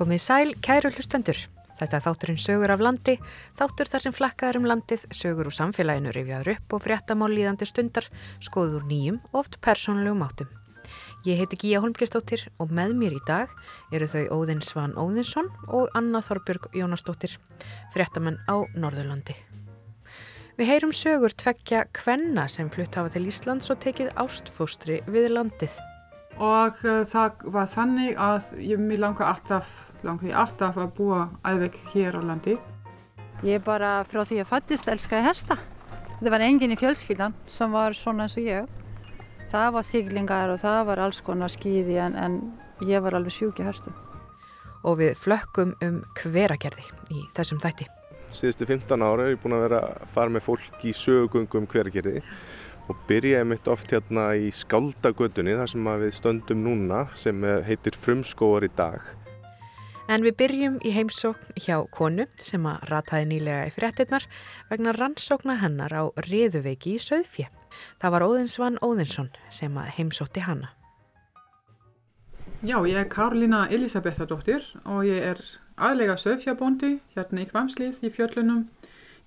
Komið sæl, kæru hlustendur. Þetta er þátturinn sögur af landi, þáttur þar sem flakkaður um landið, sögur úr samfélaginu rifjaður upp og fréttamál líðandi stundar, skoður nýjum og oft persónulegum áttum. Ég heiti Gíja Holmgjörnsdóttir og með mér í dag eru þau Óðinn Svan Óðinsson og Anna Þorbjörg Jónasdóttir, fréttamenn á Norðurlandi. Við heyrum sögur tveggja kvenna sem flutt hafa til Íslands og tekið ástfóstri við landið. Og uh, það var þannig að ég mér langar alltaf, langar ég alltaf að búa alveg hér á landi. Ég bara frá því að fættist elskaði hersta. Það var enginn í fjölskyldan sem var svona eins og ég. Það var siglingar og það var alls konar skýði en, en ég var alveg sjúk í herstu. Og við flökkum um hveragerði í þessum þætti. Síðustu 15 ára er ég búin að vera að fara með fólk í sögugöngum hveragerði og byrjaði mitt oft hérna í Skaldagötunni þar sem við stöndum núna sem heitir Frumskóar í dag. En við byrjum í heimsókn hjá konu sem að rataði nýlega í fréttinnar vegna rannsókna hennar á riðuveiki í Söðfjö. Það var Óðinsvann Óðinsson sem að heimsótti hanna. Já, ég er Karolina Elisabethadóttir og ég er aðlega söðfjabóndi hérna í Kvamslið í fjöllunum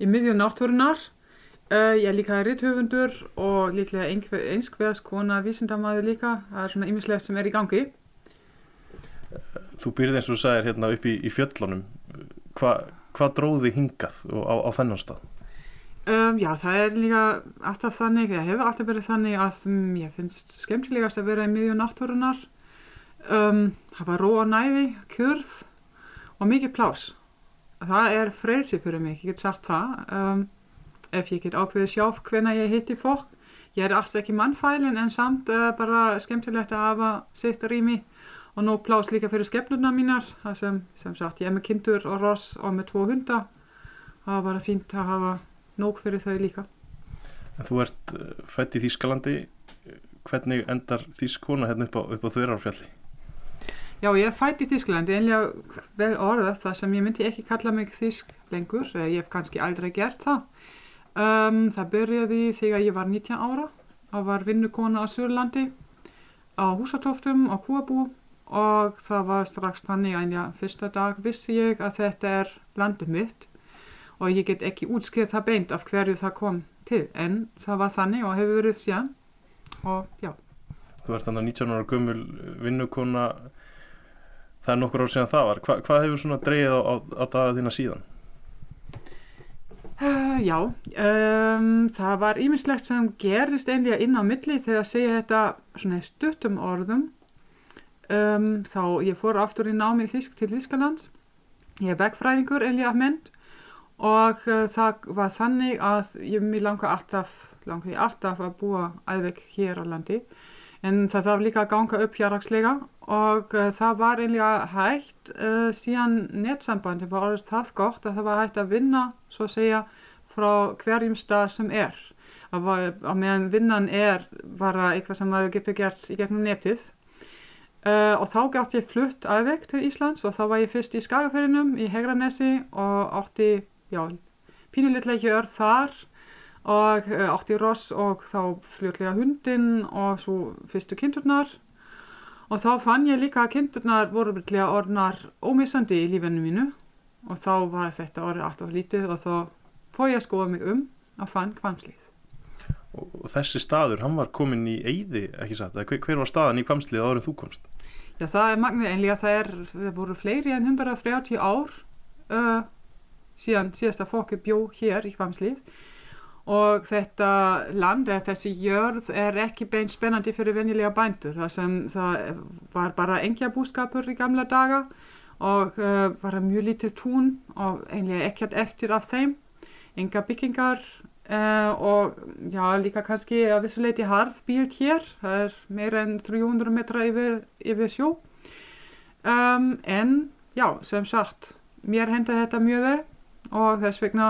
í miðjum náttúrunar. Ég er líka ritthöfundur og líklega einskveðs kona vísindamæði líka. Það er svona ymmislegt sem er í gangi. Þú byrðið eins og þú sagðir hérna upp í, í fjöllunum. Hva, hvað dróði hingað á, á þennan stað? Um, já, það er líka alltaf þannig, það hefur alltaf verið þannig að um, ég finnst skemmtilegast að vera í miðjum náttúrunar. Um, var róa næði, kjörð og mikið plás. Það er frelsi fyrir mig, ég get sagt það. Ef ég get ákveðið sjálf hvena ég hitti fólk. Ég er alltaf ekki mannfælin en samt uh, bara skemmtilegt að hafa sitt rými og nóg plás líka fyrir skemmluna mínar. Sem, sem sagt, ég er með kindur og ross og með tvo hunda. Það var bara fínt að hafa nóg fyrir þau líka. En þú ert fætt í Þýskalandi. Hvernig endar Þýskona hérna upp á, á Þurarfjalli? Já, ég er fætt í Þýskalandi, einlega vel orðað það sem ég myndi ekki kalla mig Þýsk lengur. Ég hef kannski aldrei gert það. Um, það byrjaði þegar ég var 19 ára og var vinnukona á Surlandi á húsatóftum og kúabú og það var strax þannig að ja, fyrsta dag vissi ég að þetta er landið mitt og ég get ekki útskriðt það beint af hverju það kom til en það var þannig og hefur verið síðan. Og já. Þú ert þannig að 19 ára gömul vinnukona það er nokkur ár síðan það var. Hva, hvað hefur svona dreyið á, á, á daga þína síðan? Uh, já um, það var ímislegt sem gerist einlega inn á milli þegar segja þetta svona stuttum orðum um, þá ég fór aftur í námi þísk til Þískalands ég er vegfræðingur einlega af mynd og uh, það var þannig að ég mér langar alltaf, langar ég alltaf að búa alveg hér á landi. En það þarf líka að ganga upp fjárhagslega og uh, það var einlega hægt uh, síðan netsambandi var orðið það gott að það var hægt að vinna svo að segja frá hverjum stað sem er. Að, meðan vinnan er bara eitthvað sem maður getur gert í gegnum netið Uh, og þá gæti ég flutt aðveg til Íslands og þá var ég fyrst í Skagaferinum í Hegranesi og átti já, pínulitlega hjör þar og uh, átti ross og þá fljóðlega hundin og svo fyrstu kindurnar og þá fann ég líka að kindurnar voru byrjulega orðnar ómissandi í lífinu mínu og þá var þetta orðið alltaf lítið og þá fóð ég að skoða mig um að fann kvamslið. Og, þessi staður, hann var komin í eyði, ekki satt? Hver, hver var staðan í kvamslið áður en þú komst? Já, það er magnið einlega, það er, það voru fleiri en 130 ár uh, síðan síðasta fólki bjó hér í Kvamslið og þetta land eða þessi jörð er ekki beint spennandi fyrir venjulega bændur það sem það var bara engja búskapur í gamla daga og uh, bara mjög lítil tún og einlega ekkert eftir af þeim enga byggingar uh, og já líka kannski að vissuleiti harðbíld hér. Það er meira en 300 metra yfir, yfir sjó. Um, en já sem sagt mér henda þetta mjög vel og þess vegna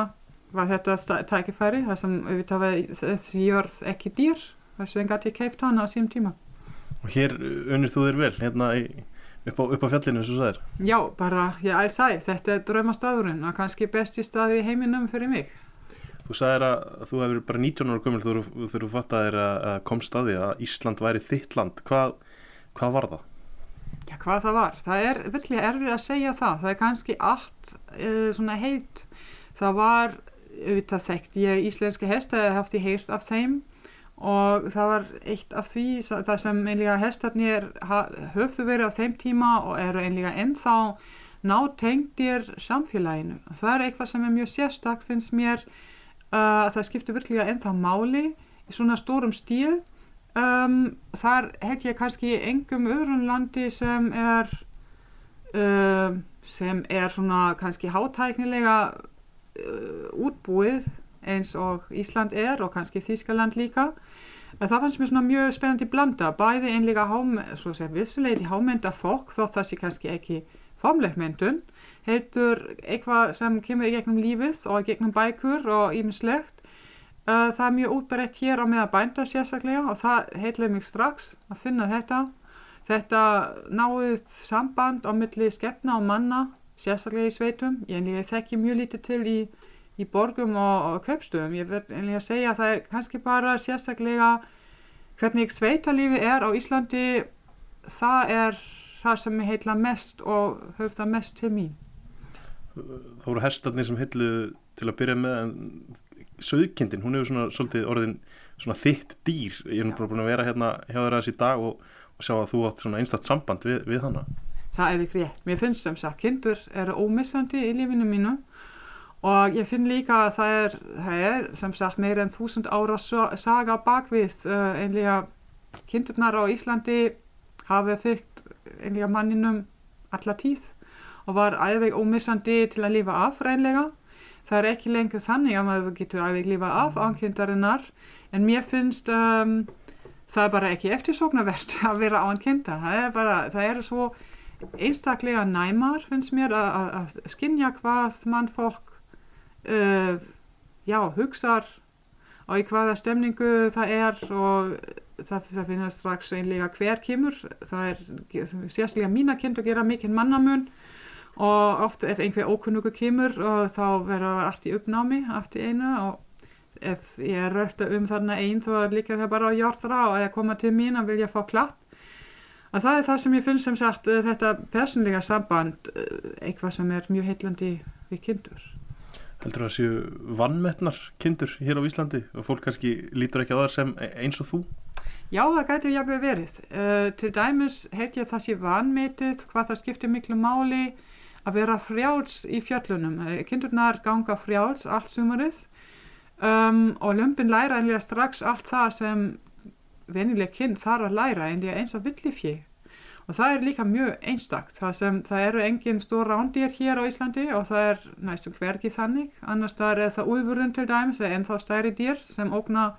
var þetta tækifæri þar sem auðvitað þessi jörð ekki dýr. Þess vegna gæti ég keift hana á síum tíma. Og hér unnir þú þér vel hérna í, upp, á, upp á fjallinu eins og það er? Já, bara ég alls sæ þetta er dröymastadurinn og kannski besti staður í heiminum fyrir mig Þú sagðir að þú hefur bara 19 ára þegar þú fattaðir að komst að því að Ísland væri þitt land hvað, hvað var það? Já, hvað það var. Það er virkilega erfið að segja það. Það er kannski allt uh, svona heilt. Það var auðvitað þekkt. Ég íslenski hesta hef haft í heyrt af þeim og það var eitt af því það sem einlega hestarnir höfðu verið á þeim tíma og eru einlega ennþá nátengdir samfélaginu. Það er eitthvað sem er mjög sérstak finnst mér uh, að það skiptir virkilega ennþá máli í svona stórum stíl. Um, þar held ég kannski engum öðrun landi sem er uh, sem er svona kannski hátæknilega uh, útbúið eins og Ísland er og kannski Þískaland líka. Það fannst mér svona mjög spennandi blanda bæði einlega vissuleiti hámynda fólk þótt það sé kannski ekki formleikmyndun heitur eitthvað sem kemur í gegnum lífið og í gegnum bækur og ímislegt það er mjög útbreytt hér á meða bænda sérstaklega og það heitlega mig strax að finna þetta. Þetta náðuð samband á milli skefna og manna, sérstaklega í sveitum. Ég, þekki mjög lítið til í, í borgum og, og köpstöðum. Ég verði að segja að það er kannski bara sérstaklega hvernig sveitalífi er á Íslandi. Það er það sem heitla mest og höfð það mest til mín. Það voru hestarnir sem heitlu til að byrja með en söðkindin, hún hefur svona svolítið orðin svona þitt dýr, ég er bara búin að vera hérna hjá þér aðeins í dag og, og sjá að þú átt svona einstatt samband við, við hana. Það er ekki rétt, mér finnst sem sagt kindur eru ómissandi í lífinu mínu og ég finn líka að það er, það er sem sagt meir en þúsund ára saga bakvið uh, einlega kindurnar á Íslandi hafi fyrkt einlega manninum alla tíð og var æðveg ómissandi til að lifa af reynlega það er ekki lengur þannig að maður getur að lífa af ánkindarinnar en mér finnst um, það er bara ekki eftirsóknarvert að vera ánkinda það það er svo einstaklega næmar finnst mér að skinja hvað mann fólk uh, já, hugsar og í hvaða stemningu það er og það, það finnast strax einlega hver kemur. Það er sérslega mína kind að gera mikinn mannamun og oft ef einhver ókunnugu kemur þá verður allt í uppnámi allt í einu. Og ef ég er rögt um þarna einn þá líka það bara að hjortra og að koma til mín að vilja fá klapp. Að það er það sem ég finnst sem sagt eh, þetta personlega samband eh, eitthvað sem er mjög heitlandi við kindur. Heldur það að séu vannmettnar kindur hér á Íslandi? Og fólk kannski lítur ekki á það sem eins og þú? Já, það gæti jáfnveg verið. Uh, til dæmis held ég að það sé vannmetið, hvað það skiptir miklu máli að vera frjáls í fjöllunum. Eh, kindurnar ganga frjáls allt sumarið um, og lömpin læra einlega strax allt það sem venileg kind þarf að læra einlega eins og villifji. Og það er líka mjög einstakt. Það, sem, það eru engin stór rándýr hér á Íslandi og það er næstum hvergi þannig. Annars það er það úlfurinn til dæmis eða ennþá stærri dýr sem ógna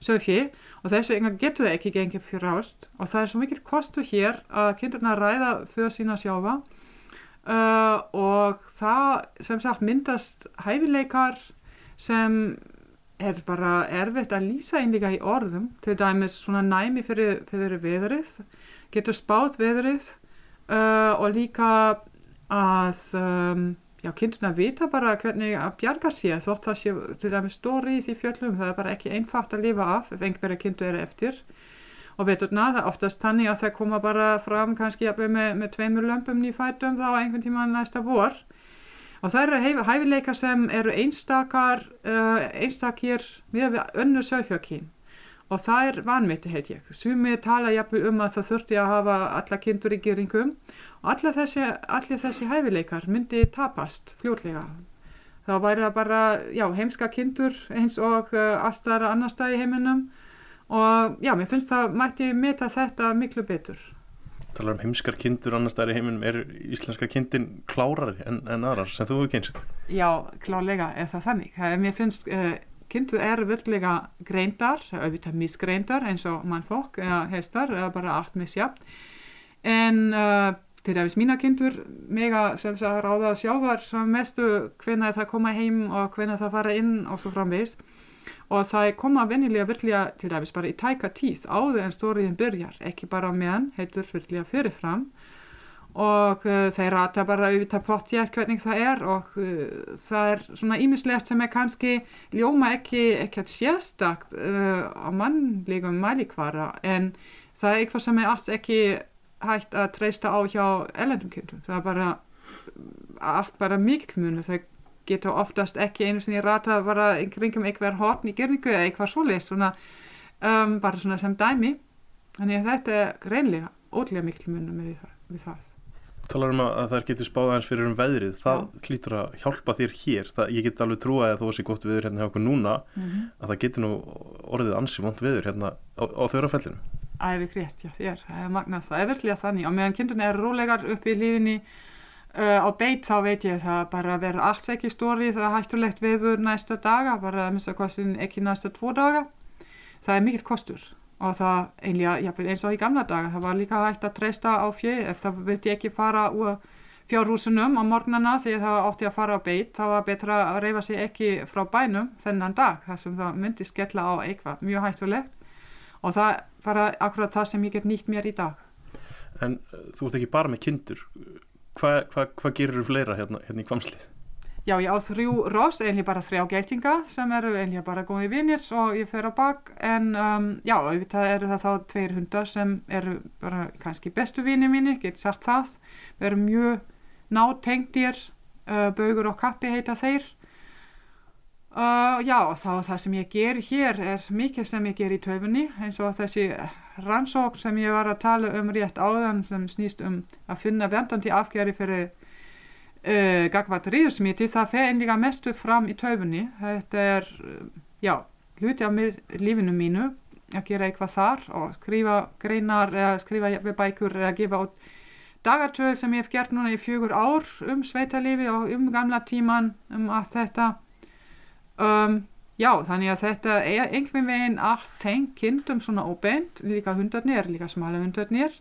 sögfji og þessu enga getur það ekki gengið fyrir ást og það er svo mikil kostu hér að kindurna ræða fyrir sína sjáfa uh, og það sem sagt myndast hæfileikar sem er bara erfitt að lýsa einlega í orðum. Til dæmis svona næmi fyrir, fyrir veðrið getur spáð veðrið uh, og líka að um, já, kindurna vita bara hvernig að bjarga sér þótt það sé til dæmis stóri í fjöllum það er bara ekki einfagt að lifa af ef einhverja kindur eru eftir og veturna það oftast tannig að það koma bara fram kannski með, með tveimur lömpum nýfætum þá einhvern tíma næsta vor. Og það eru hæfileika sem eru einstakar uh, einstakir við önnu sögfjökín og það er vanmyndi heit ég. Sumið tala jafnvel um að það þurfti að hafa alla kindur í geringum. Og allir þessi, allir þessi hæfileikar myndi tapast fljóðlega þá væri það bara já, heimska kindur eins og uh, aðstæðara annar stað í heiminum og já, mér finnst það mætti meta þetta miklu betur. Talar um heimskar kindur annars þar í heiminum. Er íslenska kindin klárari en, en aðrar sem þú hefur kynst? Já, klárlega er það þannig. Það er, mér finnst uh, kindur eru virkilega greindar, auðvitað misgreindar eins og mannfólk eða hestar eða bara allt misjafn en uh, til dæmis mína kindur mega sem það ráða að sjá var mestu hvenna það koma heim og hvenna það fara inn og svo framvegist og það koma vennilega virkilega til dæmis bara í tæka tíð áður en stóriðin byrjar, ekki bara meðan heitur virkilega fyrirfram og uh, þeir rata bara auðvitað pottjætt hvernig það er og uh, það er svona ímislegt sem er kannski ljóma ekki ekkert sérstakt uh, á mannlegum mælikvara en það er eitthvað sem er alls ekki hægt að treysta á hjá ellendum kindum. Það er bara allt bara mikil munu. Það getur oftast ekki einu sinni rata bara kringum einhver horn í gerningu eða eitthvað svoleiðis svona um, bara svona sem dæmi. Þannig að þetta er reynlega ótrúlega mikil munu með það. Við það. talar um að að þær getur spáð aðeins fyrir um veðrið það hlýtur að hjálpa þér hér það, ég get alveg trúa að þó sé gott veður hérna hjá okkur núna Mm -hmm. að það getur nú orðið ansi vond veður hérna á, á þörafellinu Æfi grétt, já þér, það er magnað, það er virkilega þannig og meðan kindurna eru rólegar upp í líðinni uh, á beit þá veit ég það bara verður alls ekki stóri það er hættulegt veður næsta daga bara að missa kostin ekki næsta tvo daga. Það er mikill kostur og það einlega, eins og í gamla daga það var líka hægt að treysta á fjö ef það vildi ekki fara úr fjárhúsunum á morgnana því það átti að fara á beit þá var betra að reyfa sig ekki frá bænum þennan dag þar sem það myndi skella á eitthvað mjög hættulegt. Og það er bara akkurat það sem ég get nýtt mér í dag. En uh, þú ert ekki bara með kindur hvað hva, hva gerir þú fleira hérna, hérna í kvamslið Já, ég á þrjú ross, einlega bara þrjá geltinga sem eru einlega bara góði vinnir og ég fer á bak en um, já, auðvitað eru það þá tveir hundar sem eru bara kannski bestu vinni mínir, get sagt það. Við erum mjög nátengdir uh, baugur og kappi heita þeir. Uh, Já, þá það sem ég ger hér er mikið sem ég ger í töfunni eins og þessi rannsók sem ég var að tala um rétt áðan sem snýst um að finna vendandi afgjari fyrir uh, gagvat ríðsmiti, það fer einlega mestu fram í töfunni. Þetta er, uh, já, hluti mér, lífinu mínu að gera eitthvað þar og skrifa greinar eða skrifa bækur eða gefa út dagatöl sem ég hef gert núna í fjögur ár um sveitalifi og um gamla tíman um allt þetta. Um, já, þannig að þetta er einhvern veginn allt tengt kindum svona óbeint, líka hundarnir, líka smala hundarnir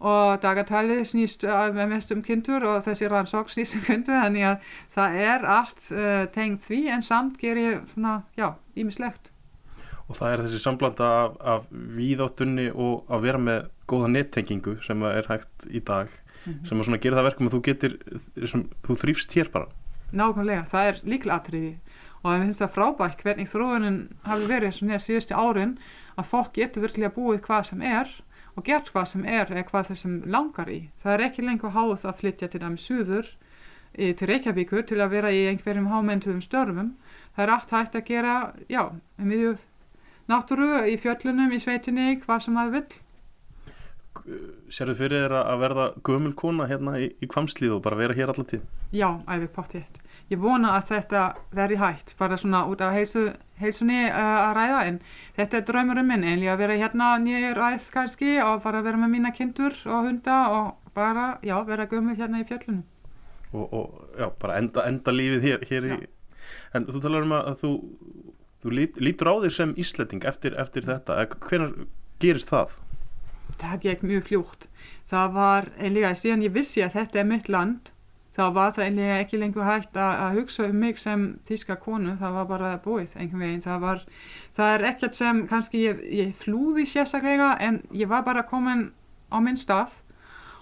og dagatalið snýst uh, mest um kindur og þessi rannsók snýst um kindur þannig að það er allt uh, tengt því en samt ger ég svona, já, ímislegt. og það er þessi samblanda af, af víðáttunni og að vera með góða nettengingu sem er hægt í dag Mhm. sem að svona gera það verkum að þú getur sem, þú þrýfst hér bara Nákvæmlega, það er líklega atriði og ég finnst það frábært hvernig þróunin hafi verið svona síðustu árin að fólk getur virkilega búið hvað sem er og gert hvað sem er eða hvað þessum langar í. Það er ekki lengur háð að flytja til dæmis suður í, til Reykjavíkur til að vera í einhverjum hámentuðum störfum. Það er allt hægt að gera, já, miðju náttúru í fjöllunum, í sveitinni, hvað sem maður vill. Sérðu fyrir þér að verða gömul kona hérna í, í kvamslið og bara vera hér allar tíð? Já, æfið pottitt. Ég vona að þetta verði hægt, bara svona út af heilsu, heilsunni uh, að ræða, en þetta er draumurinn minn, einlega að vera hérna nýjir ræð kannski og bara vera með mína kindur og hunda og bara, já, vera gömul hérna í fjöllunum. Og, og já, bara enda, enda lífið hér, hér í... En þú talar um að þú, þú lít, lítur á þig sem Íslanding eftir, eftir þetta. Hvernig gerist það? Það gekk mjög fljótt. Það var einlega, síðan ég vissi að þetta er mitt land, þá var það einlega ekki lengur hægt að, að hugsa um mig sem þíska konu, það var bara búið einhvern veginn. Það, var, það er ekkert sem kannski ég, ég flúði sérstaklega en ég var bara komin á minn stað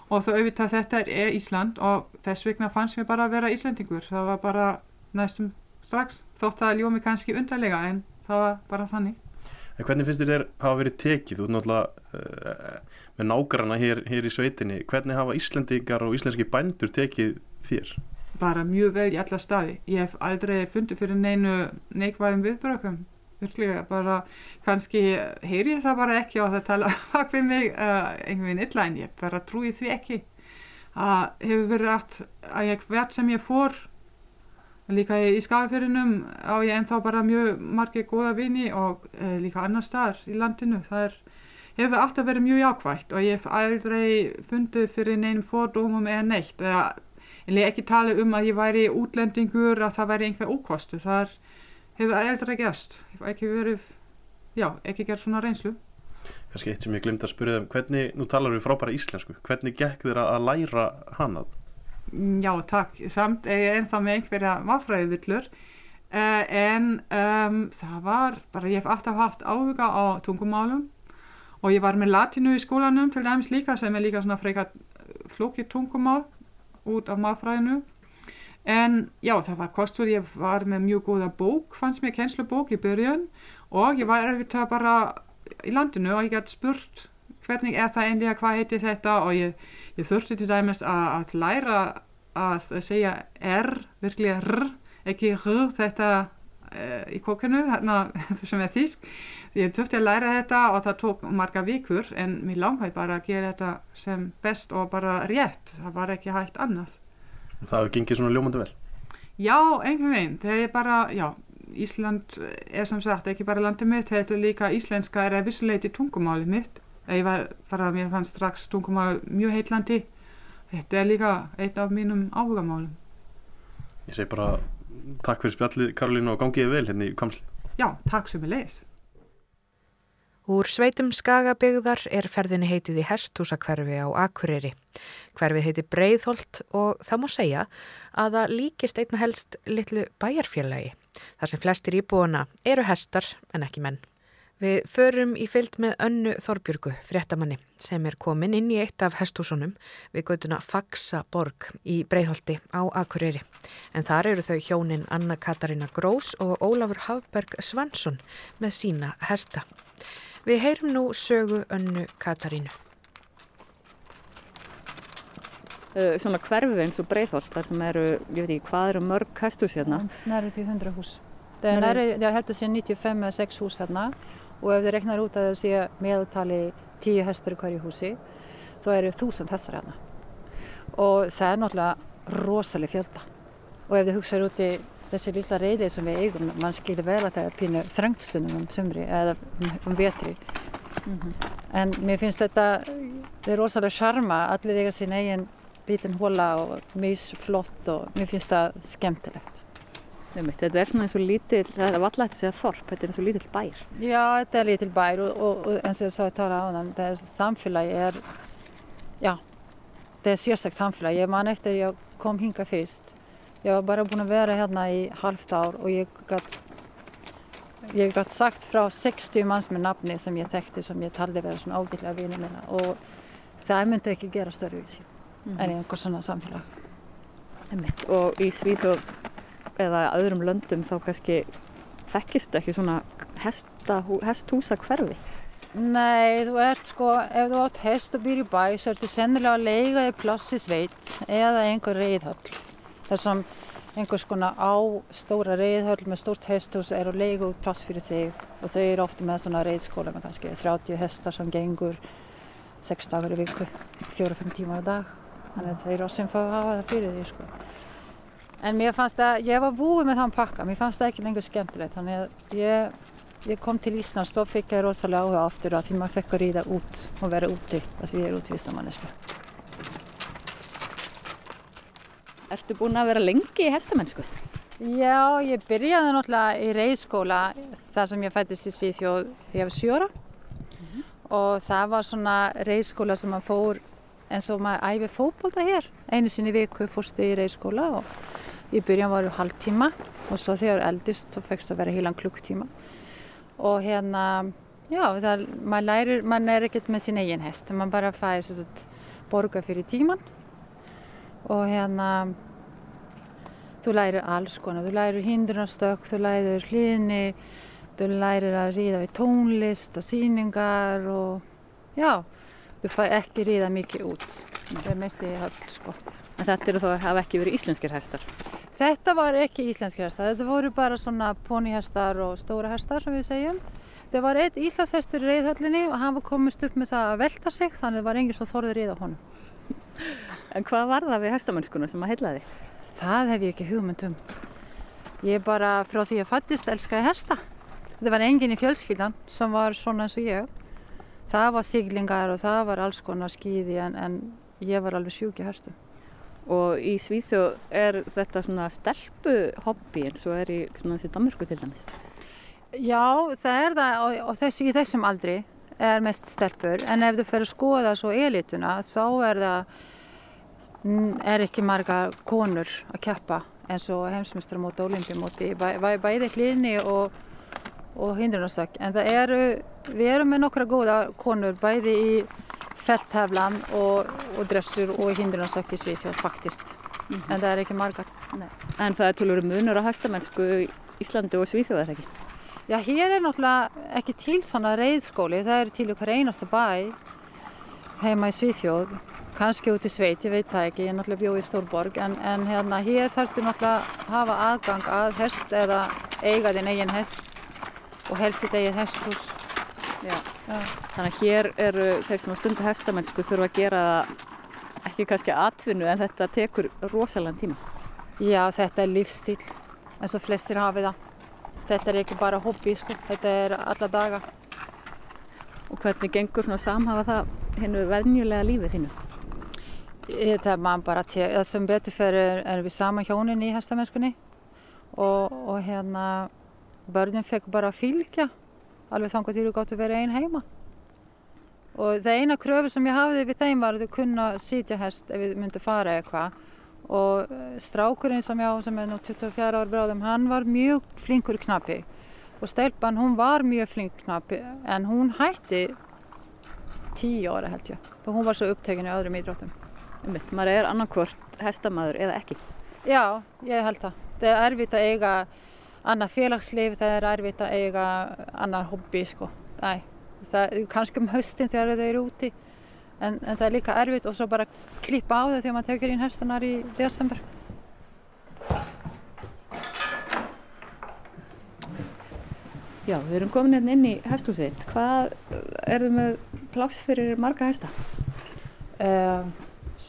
og þá auðvitað þetta er Ísland og þess vegna fannst mér bara að vera Íslandingur. Það var bara næstum strax, þótt það ljómi kannski undarlega en það var bara þannig. En hvernig finnst þér hafa verið tekið? Er náttúrulega uh, með nágrana hér, hér í sveitinni. Hvernig hafa Íslandingar og íslenski bændur tekið þér? Bara mjög vel í alla staði. Ég hef aldrei fundið fyrir neinu neikvæðum viðbrökum. Virkilega bara, kannski heyri ég það bara ekki og það tala bak við mig uh, einhvern veginn illa en ég bara trúi því ekki. Það hefur verið allt að ég hvert sem ég fór Líka í skafafyrinum á ég ennþá bara mjög margir góða vini og e, líka annar staðar í landinu. Það er, hefur alltaf verið mjög jákvægt og ég hef aldrei fundið fyrir neinum fordómum eða neitt. Eða, ekki tala um að ég væri útlendingur að það væri einhver ókostu. Það er, hefur aldrei gerst. Ekki verið, já, ekki gerð svona reynslu. Kanski eitt sem ég glemt að spyrja þeim, hvernig, nú talar við frábæra íslensku, hvernig gekk þér að læra hana? Já, takk. Samt er ennþá með einhverja mafræðivillur uh, en um, það var bara, ég hef alltaf haft áhuga á tungumálum og ég var með latinu í skólanum til dæmis líka sem er líka svona frekar flókið tungumál út af mafræðinu en já, það var kostur, ég var með mjög góða bók, fannst mér kennslubók í börjun og ég var erfitt bara í landinu og ég gæti spurt hvernig er það einlega, hvað heitir þetta? Og ég, ég þurfti til dæmis að, að læra að segja R, virkilega R, ekki R, þetta uh, í kokkinu, þarna sem er þýsk. Ég þurfti að læra þetta og það tók marga vikur en mér langaði bara að gera þetta sem best og bara rétt. Það var ekki hægt annað. Það hefur gengið svona ljómandi vel. Já, einhvern veginn. Það er bara, já, Ísland er sem sagt ekki bara landið mitt, þetta er líka íslenska er að vissuleiti tungumálið mitt. Ég var bara, mér fannst strax tungumál mjög heitlandi. Þetta er líka eitt af mínum áhugamálum. Ég segi bara takk fyrir spjallið Karolínu og gangiði vel hérna í Kamsl. Já, takk sem ég leis. Úr sveitum skagabygðar er ferðinni heitið í hesthúsakverfi á Akureyri. Hverfið heiti Breiðholt og það má segja að það líkist einna helst litlu bæjarfélagi. Þar sem flestir íbúana eru hestar en ekki menn. Við förum í fyllt með önnu Þorbjörgu, fréttamanni, sem er komin inn í eitt af hesthúsunum við göduna Faxa borg í Breiðholti á Akureyri. En þar eru þau hjónin Anna Katarina Grós og Ólafur Hafberg Svansson með sína hesta. Við heyrum nú sögu önnu Katarínu. Uh, svona hverfi eins og Breiðholt, þar sem eru, ég veit ekki, hvað eru mörg hesthús hérna? Næri til 100 hús. Það er næri, ég held að sé 95 eða 6 hús hérna og ef þið reknar út að það sé meðaltali 10 hestur í hverju húsi, þá eru 1000 hestar hérna. Og það er náttúrulega rosalega fjölda. Og ef þið hugsaður út í þessi lilla reyðið sem við eigum, mann skilir vel að það er pínu þröngstundum um sumri eða um, vetri. Mm -hmm. En mér finnst þetta, þetta er rosalega charma, allir eiga sín eigin lítinn hóla og mísflott og mér finnst það skemmtilegt. Þetta er svona eins og lítill, það er vallægt að segja þorp, þetta er eins og lítill bær. Já, þetta er lítill bær og, og, og eins og ég sá að tala á þann, það er samfélagi er, já, það er sérstaklega samfélagi. Ég man eftir ég kom hinga fyrst, ég var bara búin að vera hérna í halvt ár og ég gætt ég gætt sagt frá 60 manns með nafni sem ég þekkti sem ég taldi vera svona ágætlega vinið minna og það myndi ekki gera störfísi mm -hmm. en í einhver svona samfélag. Einmitt. Og í Svíþjóð eða öðrum löndum þá kannski þekkist ekki svona hesthúsa hverfi? Nei, þú ert sko, ef þú átt hest og býr í bæ, svo ertu sennilega að leiga þig plassi sveit eða einhver reyðhöll. Þar sem einhvers konar á stóra reyðhöll með stórt hesthús er að leiga út plass fyrir þig og þau eru ofta með svona reyðskóla með kannski 30 hestar sem gengur 6 dagar í viku, 4-5 tímar á dag. Þannig að þau eru sem fá að hafa það fyrir því sko. En mér fannst það, ég var búið með þann pakka, mér fannst það ekki lengur skemmtilegt. Þannig að ég, ég kom til Íslands, þá fikk ég rosalega áhuga aftur að því maður fekk að ríða út og vera úti, að því ég er útvistamanniska. Ertu búin að vera lengi í hestamennsku? Já, ég byrjaði náttúrulega í reyðskóla þar sem ég fættist í Svíþjóð þegar ég var sjóra mm -hmm. og það var svona reyðskóla sem maður fór eins og maður æfi fókbólta hér. Einu sinni viku fórstu í reyðskóla og í byrjan varu hálftíma og svo þegar eldist þá fegst að vera heilan klukktíma og hérna, já, það, maður lærir, maður er ekkert með sín eigin hest, maður bara fæði borga fyrir tíman og hérna þú lærir alls konar, þú lærir hindrunastökk, þú lærir hlýðni, þú lærir að ríða við tónlist og síningar og já, þú fæ ekki ríða mikið út, það er mest í höll sko. En þetta eru þá að hafa ekki verið íslenskir hestar? Þetta var ekki íslenskir hestar, þetta voru bara svona ponihestar og stóra hestar sem við segjum. Það var einn íslandshestur í reyðhöllinni og hann var komist upp með það að velta sig þannig að það var enginn svo þorður ríða honum. En hvað var það við hestamennskuna sem að heitlaði? Það hef ég ekki hugmyndum. Ég bara frá því að fattist elskaði hesta. Það var enginn í fjölskyldan sem var svona eins og ég. Það var siglingar og það var alls konar skýði en, en ég var alveg sjúk í hestu. Og í Svíþjóð er þetta svona stelpu hobby eins og er í svona þessi Danmarku til dæmis? Já, það er það og, og þessi, í þessum aldri er mest stelpur en ef þú fer að skoða svo elituna þá er það er ekki marga konur að keppa eins og heimsmyndstramóti og olimpíumóti bæ, bæ, bæði hlýðni og, og hindrunastökk en það eru, við erum með nokkra góða konur bæði í feltheflan og, og dressur og hindrunastökk í Svíþjóð faktist mm -hmm. en það er ekki margar Nei. En það er tölur munur á hestamennsku í Íslandi og Svíþjóð er ekki? Já, hér er náttúrulega ekki til svona reyðskóli, það er til okkar einasta bæ heima í Svíþjóð, kannski út í sveit, ég veit það ekki, ég er náttúrulega bjóð í Stórborg, en, en hérna hér þarftu náttúrulega að hafa aðgang að hest eða eiga þinn eigin hest og helst þitt eigin hesthús. Já. Já. Þannig að hér eru þeir sem stundu hestamennsku þurfa að gera ekki kannski atvinnu en þetta tekur rosalega tíma. Já, þetta er lífstíl, eins og flestir hafi það. Þetta er ekki bara hobby, sko, þetta er alla daga. Og hvernig gengur svona að samhafa það hennu venjulega lífið þínu? Ég- Það er maður bara, te- það sem betur fyrir erum við sama hjónin í hestamennskunni og, og hérna börnum fekk bara að fylgja alveg þangar til þú gáttu að vera einn heima. Og það eina kröfu sem ég hafði við þeim var að þau kunna sitja hest ef við myndum fara eitthvað og eh, strákurinn sem ég á sem er nú 24 ára bráðum, hann var mjög flinkur knappi og stelpan hún var mjög flink knappi en hún hætti 10 ára held ég og hún var svo upptekin í öðrum ídróttum. Einmitt, maður er annarkvort hestamaður eða ekki. Já, ég held það. Það er erfitt að eiga annað félagslif, það er erfitt að eiga annar hobby, sko. Æ, það er kannski um haustin þegar þau eru úti, en, en það er líka erfitt og svo bara klippa á það þegar maður tekur inn hestanar í desember. Já, við erum komin hérna inn í hesthúsið. Hvað er þið með pláss fyrir marga hesta? Um,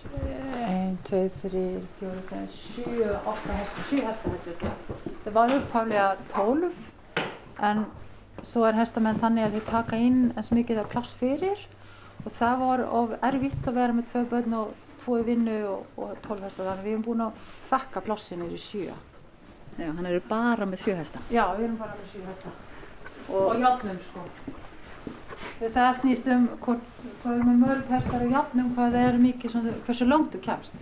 1, 2, 3, 4, 5, 7, 8 hestar, 7 hestar held ég að segja. Það var upphaflega 12 en svo er hestamenn þannig að þau taka inn eins mikið af pláss fyrir og það var of erfitt að vera með tvö börn og tvo í vinnu og, og 12 hestar þannig við erum búin að þakka plássinir í 7. Já, hann eru bara með sjö hesta. Já, við erum bara með 7 hestar og, og játnum sko. Það snýst um hvort, hvað er með mörg hestar og játnum hvað það er mikið, svona, hversu langt þú kemst.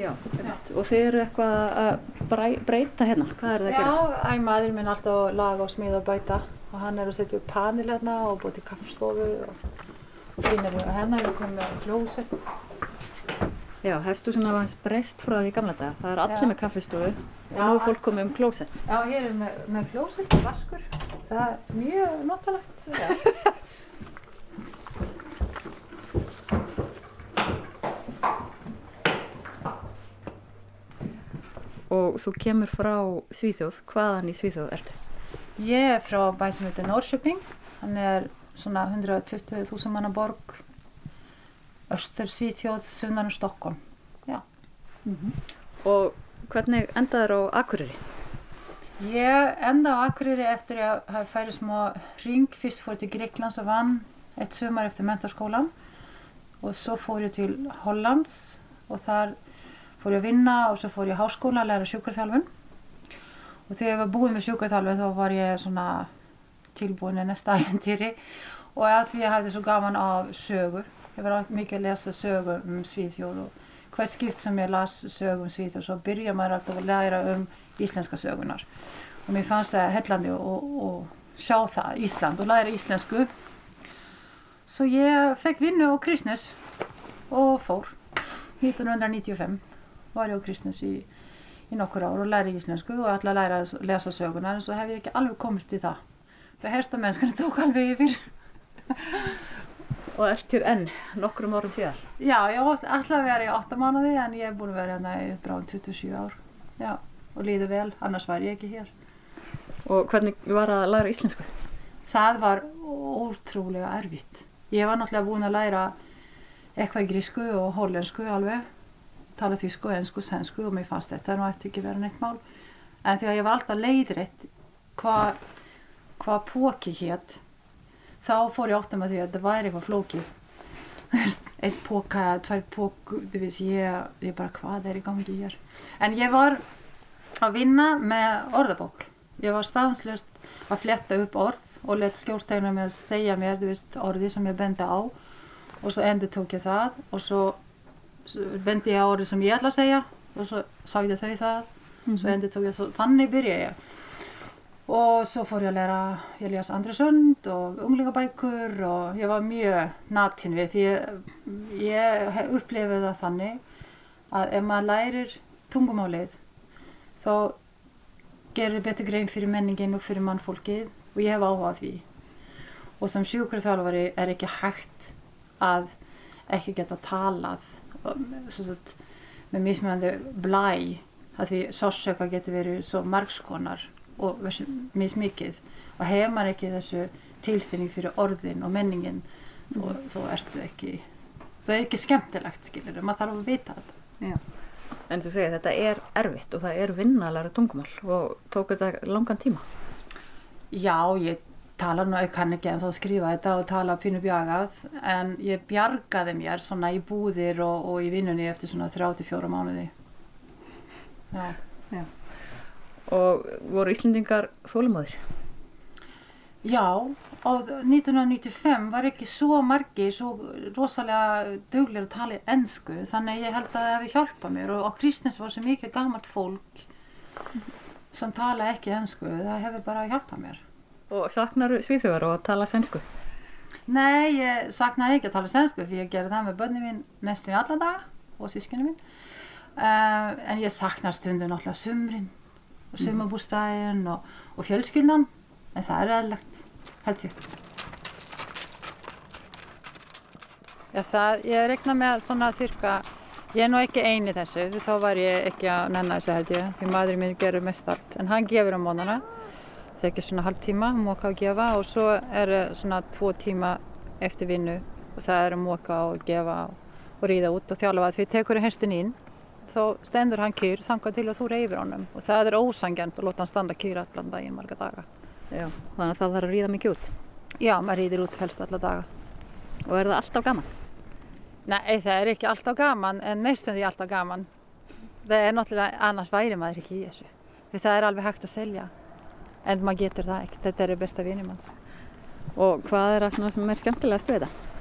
Já, einmitt. Og þið eru eitthvað að breyta hérna. Hvað er það að gera? Já, æ, maður minn alltaf að laga og smíða og bæta og hann er að setja upp panel hérna og búið til kaffistofu og, og og hennar er komið með klósett. Já, hesthúsin hafa hans breyst frá því gamla daga. Það er allir Já. með kaffistofu og Já, nú er fólk komið um klósett. Já, hér er með, með klósett og vaskur. Það er mjög notalegt. Já. Og þú kemur frá Svíþjóð. Hvaðan í Svíþjóð ertu? Ég er frá bæ sem heitir Norrköping. Hann er svona 120.000 manna borg. Östur Svíþjóð, sunnan um Stokkon. Og hvernig endaður á Akureyri? Ég enda á Akureyri eftir að hafa færið smá ring. Fyrst fór ég til Greiklands og vann eitt sumar eftir mentarskólan og svo fór ég til Hollands og þar fór ég að vinna og svo fór ég í háskóla að læra sjúkarþjálfun og þegar ég var búin með sjúkarþjálfun þá var ég svona tilbúin í næsta æfintýri og að því ég hafði svo gaman af sögur ég var mikið að lesa sögur um Svíþjóð og hvert skipt sem ég las sögur um Svíþjóð svo byrja maður alltaf að læra um íslenska sögunar og mér fannst það hellandi og sjá það, Ísland og læra íslensku. Svo ég fekk vinnu á Kristnes og fór. 1995 var ég á Kristnes í, í nokkur ár og læri íslensku og að læra að lesa sögunar en svo hef ég ekki alveg komist í það. Það hersta mennskan tók alveg yfir Og ert hér enn nokkrum árum síðar. já, ég ætla að vera í 8 mánuði en ég er búin að vera hérna í bráðum 27 ár já, og líður vel, annars var ég ekki hér Og hvernig var að læra íslensku? það var ótrúlega erfitt. Ég var náttúrulega búin að læra eitthvað grísku og hollensku alveg, tala þýsku, ensku, sænsku og mér fannst þetta nú eftir ekki vera neitt mál. En þegar ég var alltaf leiðrætt hvað hva póki hétt, þá fór ég áttum að því að þetta væri eitthvað veist, Eitt póka, tvær póku, þú veist, ég, ég bara hvað er í gangi hér. En ég var að vinna með orðabók. Ég var staðanslust að fletta upp orð og let skjólstegna með að segja mér veist, orði sem ég bendi á. Og svo endur tók ég það og svo, svo bendi ég á orði sem ég ætla að segja og svo sagði þau það. Svo endur tók ég svo, þannig byrja ég og svo fór ég að læra ég les Andresund og unglingabækur og ég var mjög natin við því ég, ég hef upplifið það þannig að ef maður lærir tungumálið þá gerir betur grein fyrir menningin og fyrir mannfólkið og ég hef áhuga á því. Og sem sjúkurþjálfari er ekki hægt að ekki geta talað sagt, með mismjöndi blæ að því sásöka getur verið svo margskonar og mismikið og hefur maður ekki þessu tilfinning fyrir orðin og menningin mm. þó, þó ertu ekki það er ekki skemmtilegt skilir maður þarf að vita þetta Já. En þú segir þetta er erfitt og það er vinnalæra tungumál og tók þetta langan tíma Já, ég tala nú, ég kann ekki en þá skrifa þetta og tala pínu bjagað en ég bjargaði mér svona í búðir og, og í vinnunni eftir svona 34 mánuði Já, Já. Og voru Íslendingar þólumóðir? Já, og 1995 var ekki svo margi, svo rosalega döglir að tala ennsku þannig ég held að það hefði hjálpað mér og, og Kristins var svo mikið gammalt fólk sem tala ekki ennsku, það hefði bara hjálpað mér. Og saknar svíþjóðar og tala sænsku? Nei, ég saknar ekki að tala sænsku fyrir ég gerði það með börnum mín næstu í alla daga og sískinu mín. Uh, en ég saknar stundum náttúrulega sumrin og mm. sumabústæðin og, og fjölskyldan, en það er eðlegt, held ég. Já, það, ég regna með svona cirka, ég er nú ekki eini þessu, því þá var ég ekki að nenna þessu held ég, því maðurinn minn gerur mest allt, en hann gefur á mónana tekið svona halv tíma, móka og gefa og svo er svona tvo tíma eftir vinnu og það er að móka og gefa og ríða út og þjálfa því tekur í hestin ín þá stendur hann kýr þangað til að þú reyfir honum og það er ósangjant að láta hann standa kýr allan daginn marga daga. Já, þannig að það þarf að ríða mikið út? Já, maður ríðir út helst alla daga. Og er það alltaf gaman? Nei, það er ekki alltaf gaman en meistum því alltaf gaman. Það er náttúrulega, annars væri maður ekki í þessu. Því það er alveg hægt að selja en maður getur það ekkert, þetta er besta vinum hans. Og hvað er það sem er skemmtilegast við þetta?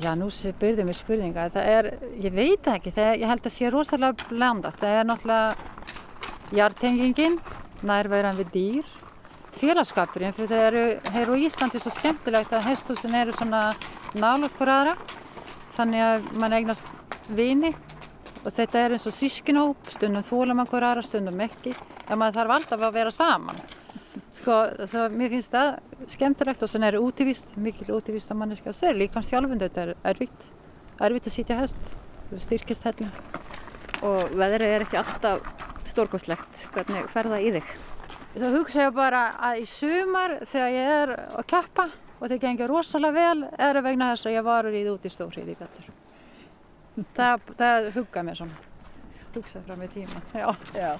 Já, nú spurðum við spurninga. Það er, ég veit ekki, er, ég held að sé rosalega blandat. Það er náttúrulega hjartengingin, nærværan við dýr, félagskapurinn, fyrir það eru, hér á Íslandi svo skemmtilegt að hesthúsin eru svona nálut hver aðra, þannig að mann eignast vini. Og þetta er eins og sískinhóp, stundum þóla mann hver aðra, stundum ekki. En maður þarf alltaf að vera saman sko, svo mér finnst það skemmtilegt og þannig er það útivist mikil útivist að manneska, svo er líka sjálfund þetta er erfitt, erfitt að sýtja hest styrkist hellin og veðrið er ekki alltaf stórgóðslegt, hvernig fer það í þig? Þá hugsa ég bara að í sumar þegar ég er að keppa og það gengir rosalega vel er það vegna þess að ég var í það út í stóri í betur það, það hugga mér svona hugsa fram í tíma Já. Já.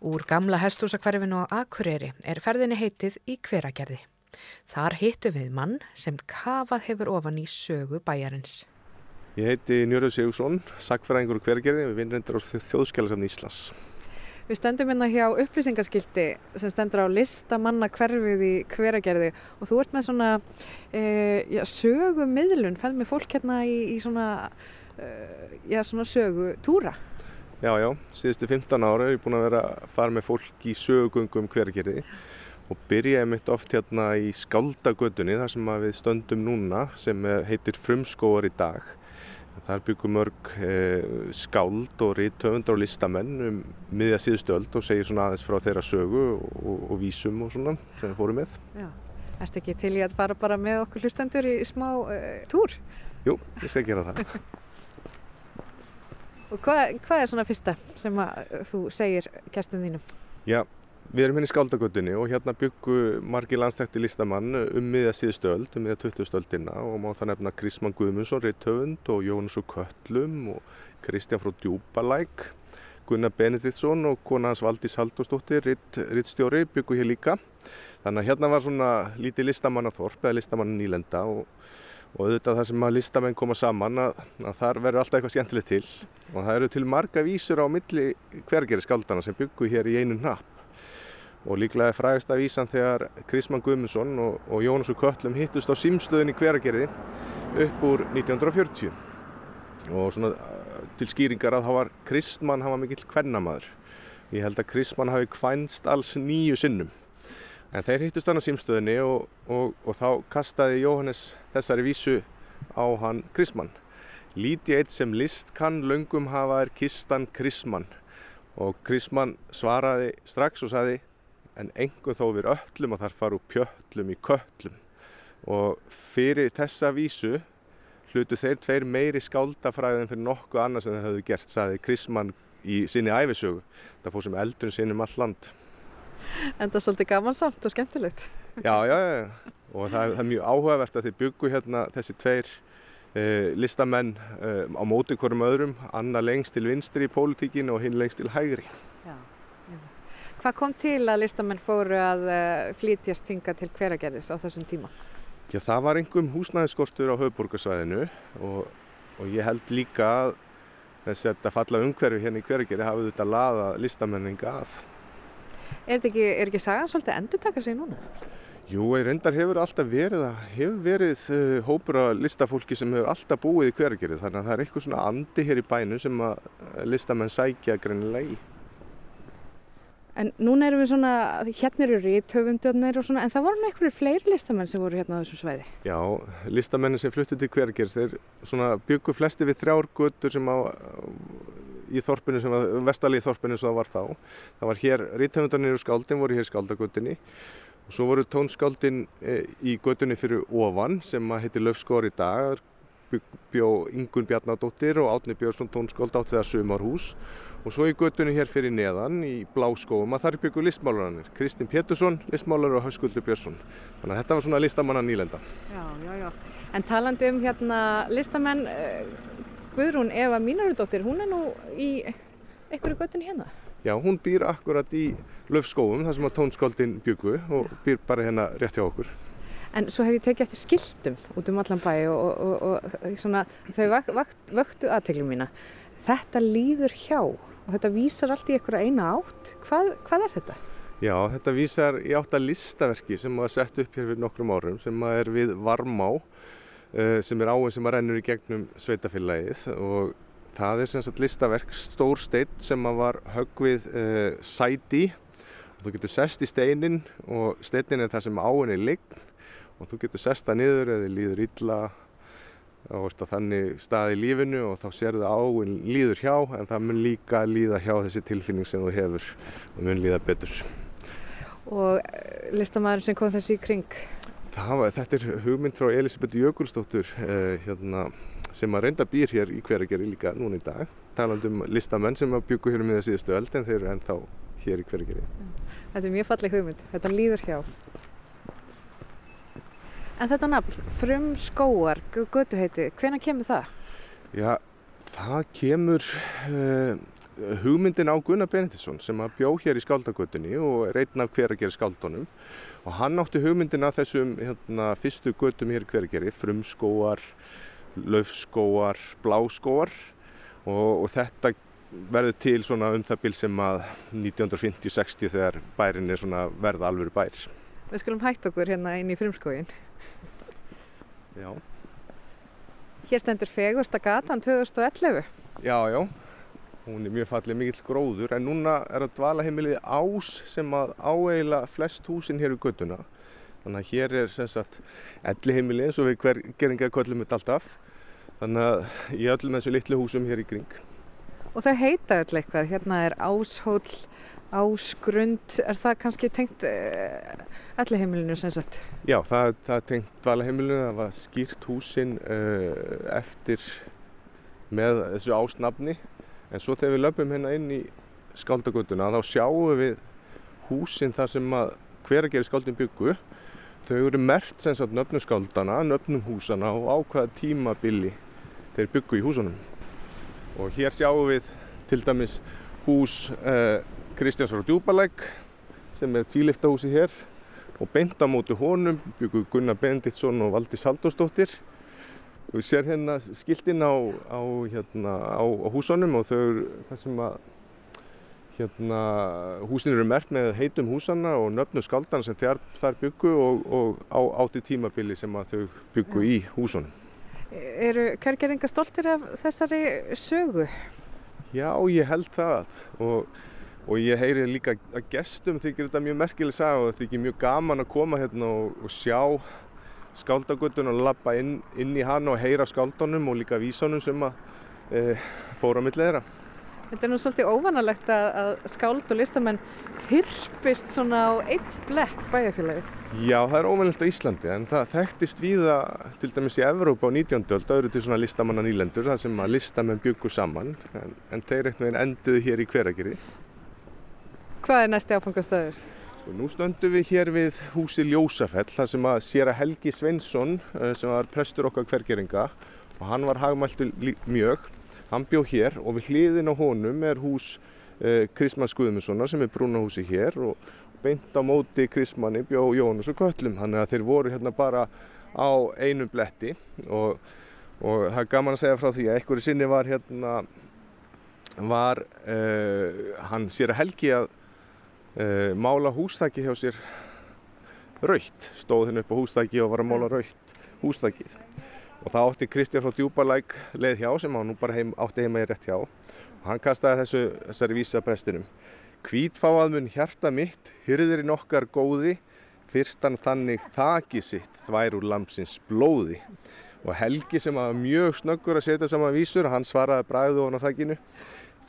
Úr gamla hestúsakverfinu á Akureyri er ferðinni heitið í hveragerði. Þar hittu við mann sem kafað hefur ofan í sögu bæjarins. Ég heiti Njörður Sigursson, sakfæraðingur hveragerði við vinnrendur á þjóðskjálasafni Íslands. Við stöndum hérna hjá upplýsingaskildi sem stendur á listamanna hverfið í hveragerði og þú ert með svona e, já, sögu miðlun, fenn með fólk hérna í, í svona, e, já, svona sögu túra. Já, já, síðustu 15 ára er ég búin að vera að fara með fólk í sögungum hvergerði og byrjaði mitt oft hérna í Skaldagötunni þar sem við stöndum núna sem heitir Frumskóar í dag. Þar byggum mörg eh, skáld og rítöfundar og listamenn um miðja síðustu öld og segir svona aðeins frá þeirra sögu og, og vísum og svona sem við fórum með. Já, ert ekki til í að fara bara með okkur hlustendur í smá uh, túr? Jú, ég skal gera það. Og hvað, hvað er svona fyrsta sem þú segir gæstum þínum? Já, við erum hérna í Skáldagötunni og hérna byggu margi landstækti listamann um miðja síðustöld, um miðja 20. stöldina og má það nefna Krisman Guðmundsson, Rittöfund og Jónus og Köllum og Kristján frá Djúbalæk, Gunnar Benediktsson og kona hans Valdís Haldurstóttir, Rittstjóri, byggu hér líka. Þannig að hérna var svona lítið listamannathorp eða listamann nýlenda og og auðvitað það sem að listamenn koma saman að, að þar verður alltaf eitthvað skemmtilegt til. Og það eru til marga vísur á milli hvergeri skaldana sem byggu hér í einu napp og líklega er frægast að vísan þegar Krisman Guðmundsson og, og Jónasur Köllum hittust á símstöðin í hvergeriði upp úr 1940 og svona til skýringar að það var Kristmann, hann var mikill kvennamaður. Ég held að Kristmann hafi kvænst alls nýju sinnum En þeir hittust hann á símstöðinni og, og, og þá kastaði Jóhannes þessari vísu á hann Krismann. Líti eitt sem list kann löngum hafa er kistan Krismann og Krismann svaraði strax og saði en engu þó við öllum að þar fara úr pjöllum í köllum og fyrir þessa vísu hlutu þeir tveir meiri skáldafræðin fyrir nokkuð annars en þeir höfðu gert, saði Krismann í sinni æfisögu. Það fór sem eldurinn sinn um all land. En það er svolítið gamansamt og skemmtilegt. Já, já, já, og það er, það er mjög áhugavert að þið byggu hérna þessi tveir eh, listamenn eh, á móti hverjum öðrum, Anna lengst til vinstri í pólitíkinu og hinn lengst til hægri. Já. Hvað kom til að listamenn fóru að uh, flytjast hinga til hveragerðis á þessum tíma? Já, það var einhverjum húsnæðiskortur á höfuborgarsvæðinu og, og ég held líka að þessi að falla umhverfi hérna í hveragerði hafið þetta laða listamenninga að. Er þetta ekki, er ekki sagan svolítið endur taka sig núna? Jú, í reyndar hefur alltaf verið að hefur verið uh, hópur af listafólki sem hefur alltaf búið í hveragerði þannig að það er eitthvað svona andi hér í bænu sem að listamenn sækja greinilega í. En núna erum við svona, hérna eru ríthöfundjarnir og svona, en það voru einhverju fleiri listamenn sem voru hérna á þessum svæði. Já, listamennin sem fluttu til hveragerðs, þeir svona byggu flesti við þrjár götur sem á í þorpinu sem var, vestalið þorpinu sem það var þá. Það var hér, ríthöfundarnir og skáldin voru hér skáldagutinni og svo voru tónskáldin e, í götunni fyrir ofan sem að heiti Löfskór í dag, bjó Ingun Bjarnadóttir og Átni Björnsson tónskáld átti það sumarhús. Og svo í götunni hér fyrir neðan í Bláskóum að þar byggu listmálarannir Kristinn Pétursson, listmálar og Hauskuldur Björnsson. Þannig að þetta var svona listamanna nýlenda. Já, já, já, en talandi um hérna listamenn uh, Guðrún Eva Mínarudóttir, hún er nú í einhverju götunni hérna. Já, hún býr akkurat í Löfskóum þar sem að tónskáldin byggu og býr bara hérna rétt hjá okkur. En svo hef ég tekið eftir skiltum út um allan bæ og, og, og, og svona, þau vak, vak, vöktu aðteglum mína. Þetta líður hjá og þetta vísar allt í einhverja eina átt. Hvað, hvað er þetta? Já, þetta vísar í átt að listaverki sem var sett upp hér fyrir nokkrum árum sem er við Varmá sem er áinn sem að rennur í gegnum sveitafélagið og það er sem sagt listaverk stór stein sem var högvið uh, sæti og þú getur sest í steinin og steinin er það sem áinn er lign og þú getur sesta niður eða líður illa og þannig stað í lífinu og þá sérðu áinn líður hjá en það mun líka líða hjá þessi tilfinning sem þú hefur og mun líða betur. Og listamæður sem kom þessi í kring? Það, þetta er hugmynd frá Elisabeth Jökulsdóttur eh, hérna, sem að reynda býr hér í hveragerði líka núna í dag. Taland um listamenn sem að byggu hér um í það síðustu öld en þeir eru ennþá hér í hveragerði. Þetta er mjög falleg hugmynd, þetta líður hjá. En þetta nafn, Frum skóar, götu heiti, hvena kemur það? Já, það kemur uh, hugmyndin á Gunnar Benediktsson sem að bjó hér í skáldagötunni og einn af hveragerði skáldunum og hann átti hugmyndin að þessum hérna, fyrstu götum hér í hveragerði, Frum skóar, Laufskóar, Bláskóar og, og þetta verður til svona um það bíl sem að 1950-60 þegar bærin er svona verða alvöru bær. Við skulum hægt okkur hérna inn í Frumskógin. Já. Hér stendur Fegursta gatan 2011. Já, já. Hún er mjög fallið mikill gróður en núna er það dvalaheimilið Ás sem að áeila flest húsin hér í göttuna. Þannig að hér er sem sagt elliheimilið eins og við hver geringaði köllum þetta alltaf. Þannig að í öllum þessu litlu húsum hér í kring. Og þau heita öll eitthvað. Hérna er Áshóll, Ásgrund. Er það kannski tengt uh, elliheimilinu sem sagt? Já, það, það tengt dvalaheimilinu. Það var skýrt húsin uh, eftir með þessu ásnafni. En svo þegar við löpum hérna inn í skáldagötuna þá sjáum við húsin þar sem að hver að gera skáldin byggu. Þau eru mert sem sagt nöfnum skáldana, nöfnum húsana og ákvaða tímabili þeir byggu í húsunum. Og hér sjáum við til dæmis hús uh, Kristjáns frá Djúbalæk sem er tíliftahúsi hér og beint á móti honum byggu Gunnar Benditsson og Valdís Haldósdóttir Við sér hérna skiltin á, á, hérna, á, á húsunum og þau eru þar sem að hérna, húsin eru mert með heitum húsanna og nöfnu skáldan sem þar, þar byggu og, og á, því tímabili sem að þau byggu í húsunum. Eru kærgeringa stoltir af þessari sögu? Já, ég held það og, og ég heyri líka að gestum þykir þetta mjög merkileg saga og þykir mjög gaman að koma hérna og, og sjá skáldagötun og lappa inn, inn í hann og heyra skáldunum og líka vísunum sem að e, fóra á millið þeirra. Þetta er nú svolítið óvanalegt að, að skáld og listamenn þyrpist svona á einn blett bæjarfélagi. Já, það er ómennilegt á Íslandi en það þekktist víða til dæmis í Evrópa á 19. öld, það eru til svona listamanna nýlendur, það sem að listamenn byggur saman en, en þeir eitthvað enduðu hér í hveragerði. Hvað er næsti áfangastöður? Nú stöndum við hér við húsi Ljósafell, það sem að sér að Helgi Sveinsson, eh, sem var prestur okkar hvergeringa og hann var hagmæltur mjög, hann bjó hér og við hliðin á honum er hús eh, Krismans Guðmundssonar sem er brúnahúsi hér og beint á móti Krismanni bjó Jónas og Köllum, þannig að þeir voru hérna bara á einu bletti og, og það er gaman að segja frá því að einhverju sinni var hérna var uh, hann sér að Helgi að uh, mála hústæki hjá sér raukt, stóð henni upp á hústæki og var að mála raukt hústækið og það átti Kristján frá Djúbalæk leið hjá sem hann nú bara heim, átti heima í rétt hjá. Og hann kastaði þessu, þessari vísa prestinum. Hvítfáað mun hjarta mitt, hyrðirinn okkar góði. Fyrstan þannig þaki sitt þvær úr lamsins blóði. Og Helgi sem var mjög snöggur að setja saman vísur, hann svaraði bræðu ofan á þakkinu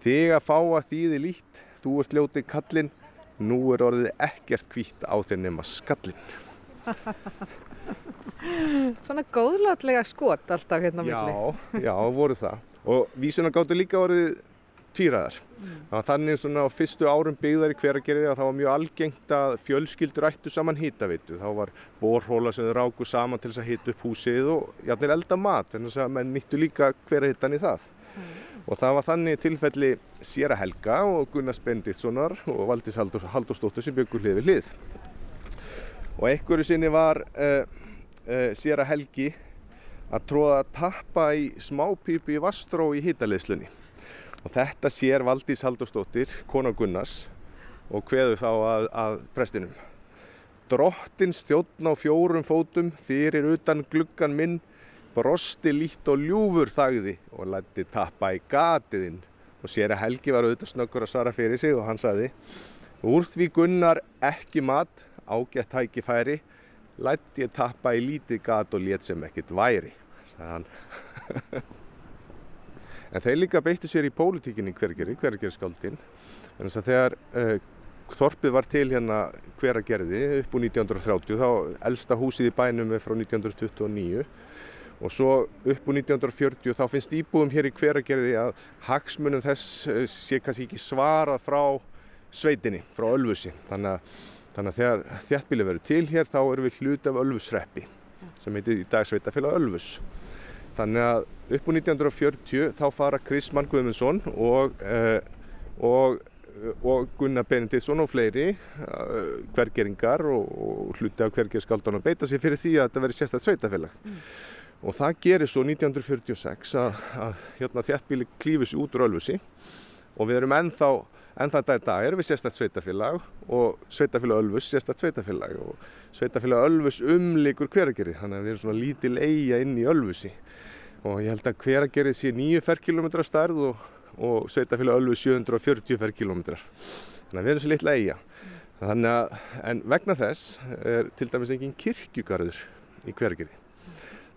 Þig að fá að þýði lít, þú ert ljótið kallinn Nú er orðið ekkert hvít á þeir nema skallin. Svona góðlátlega skot alltaf hérna á milli. Já, já, voru það. Og vísuna gáttu líka orðið týraðar. Mm. Þannig svona á fyrstu árum byggðar í hveragerði að það var mjög algengt að fjölskyldur ættu saman hýtaveitu. Þá var borhóla sem ráku saman til þess að hýta upp húsið og játnir elda mat. En þess að menn nýttu líka hverahittan í það. Og það var þannig tilfelli Sér að Helga og Gunnar Spenditssonar og Valdís Haldurstóttur sem byggur hlið við hlið. Og einhverju sinni var uh, uh, Sér að Helgi að tróða að tappa í smápípi í Vastró í hýtaleðslunni og þetta sér Valdís Haldurstóttir kona Gunnars og hveðu þá að, að prestinum. Drottins þjóttn á fjórum fótum þýrir utan gluggan minn brosti lít og ljúfur þagði og lætti tappa í gatiðinn og sér að Helgi var auðvitað snöggur að svara fyrir sig og hann sagði Úr því gunnar ekki mat, ágætt hæki færi, lætti ég tappa í lítið gat og lét sem ekkit væri, sagði hann. en þeir líka beittu sér í pólitíkinni hvergeri, hvergerskáldin, en þess að þegar uh, Þorpið var til hérna hveragerði upp úr 1930, þá elsta húsið í bænum er frá 1929 og svo upp úr 1940 þá finnst íbúðum hér í hveragerði að hagsmunum þess eh, sé kannski ekki svarað frá sveitinni, frá Ölfusi. Þannig að, þannig að þegar þjættbíli verður til hér þá erum við hlut af Ölfusreppi sem heitir í dag sveitafélag Ölfus. Þannig að upp úr 1940 þá fara Krismann Guðmundsson og, eh, og og Gunnar Benediktsson og fleiri uh, hvergeringar og, og hluti af hvergerskaldun að beita sér fyrir því að þetta verði sérstaklega sveitafélag mm og það gerir svo 1946 að, að hérna, þjættbíli klífus út úr Ölfusi og við erum ennþá ennþá þetta í dag erum við sérstætt sveitafélag og sveitafélag Ölfus sérstætt sveitafélag og sveitafélag Ölfus umlikur hveragerði þannig að við erum svona lítil eiga inn í Ölfusi. Og ég held að hveragerði sé 9 ferrkilometra starð og, og sveitafélag Ölfus 740 ferrkilometrar þannig að við erum svo litla eiga þannig að en vegna þess er til dæmis engin kirkjugarður í hveragerði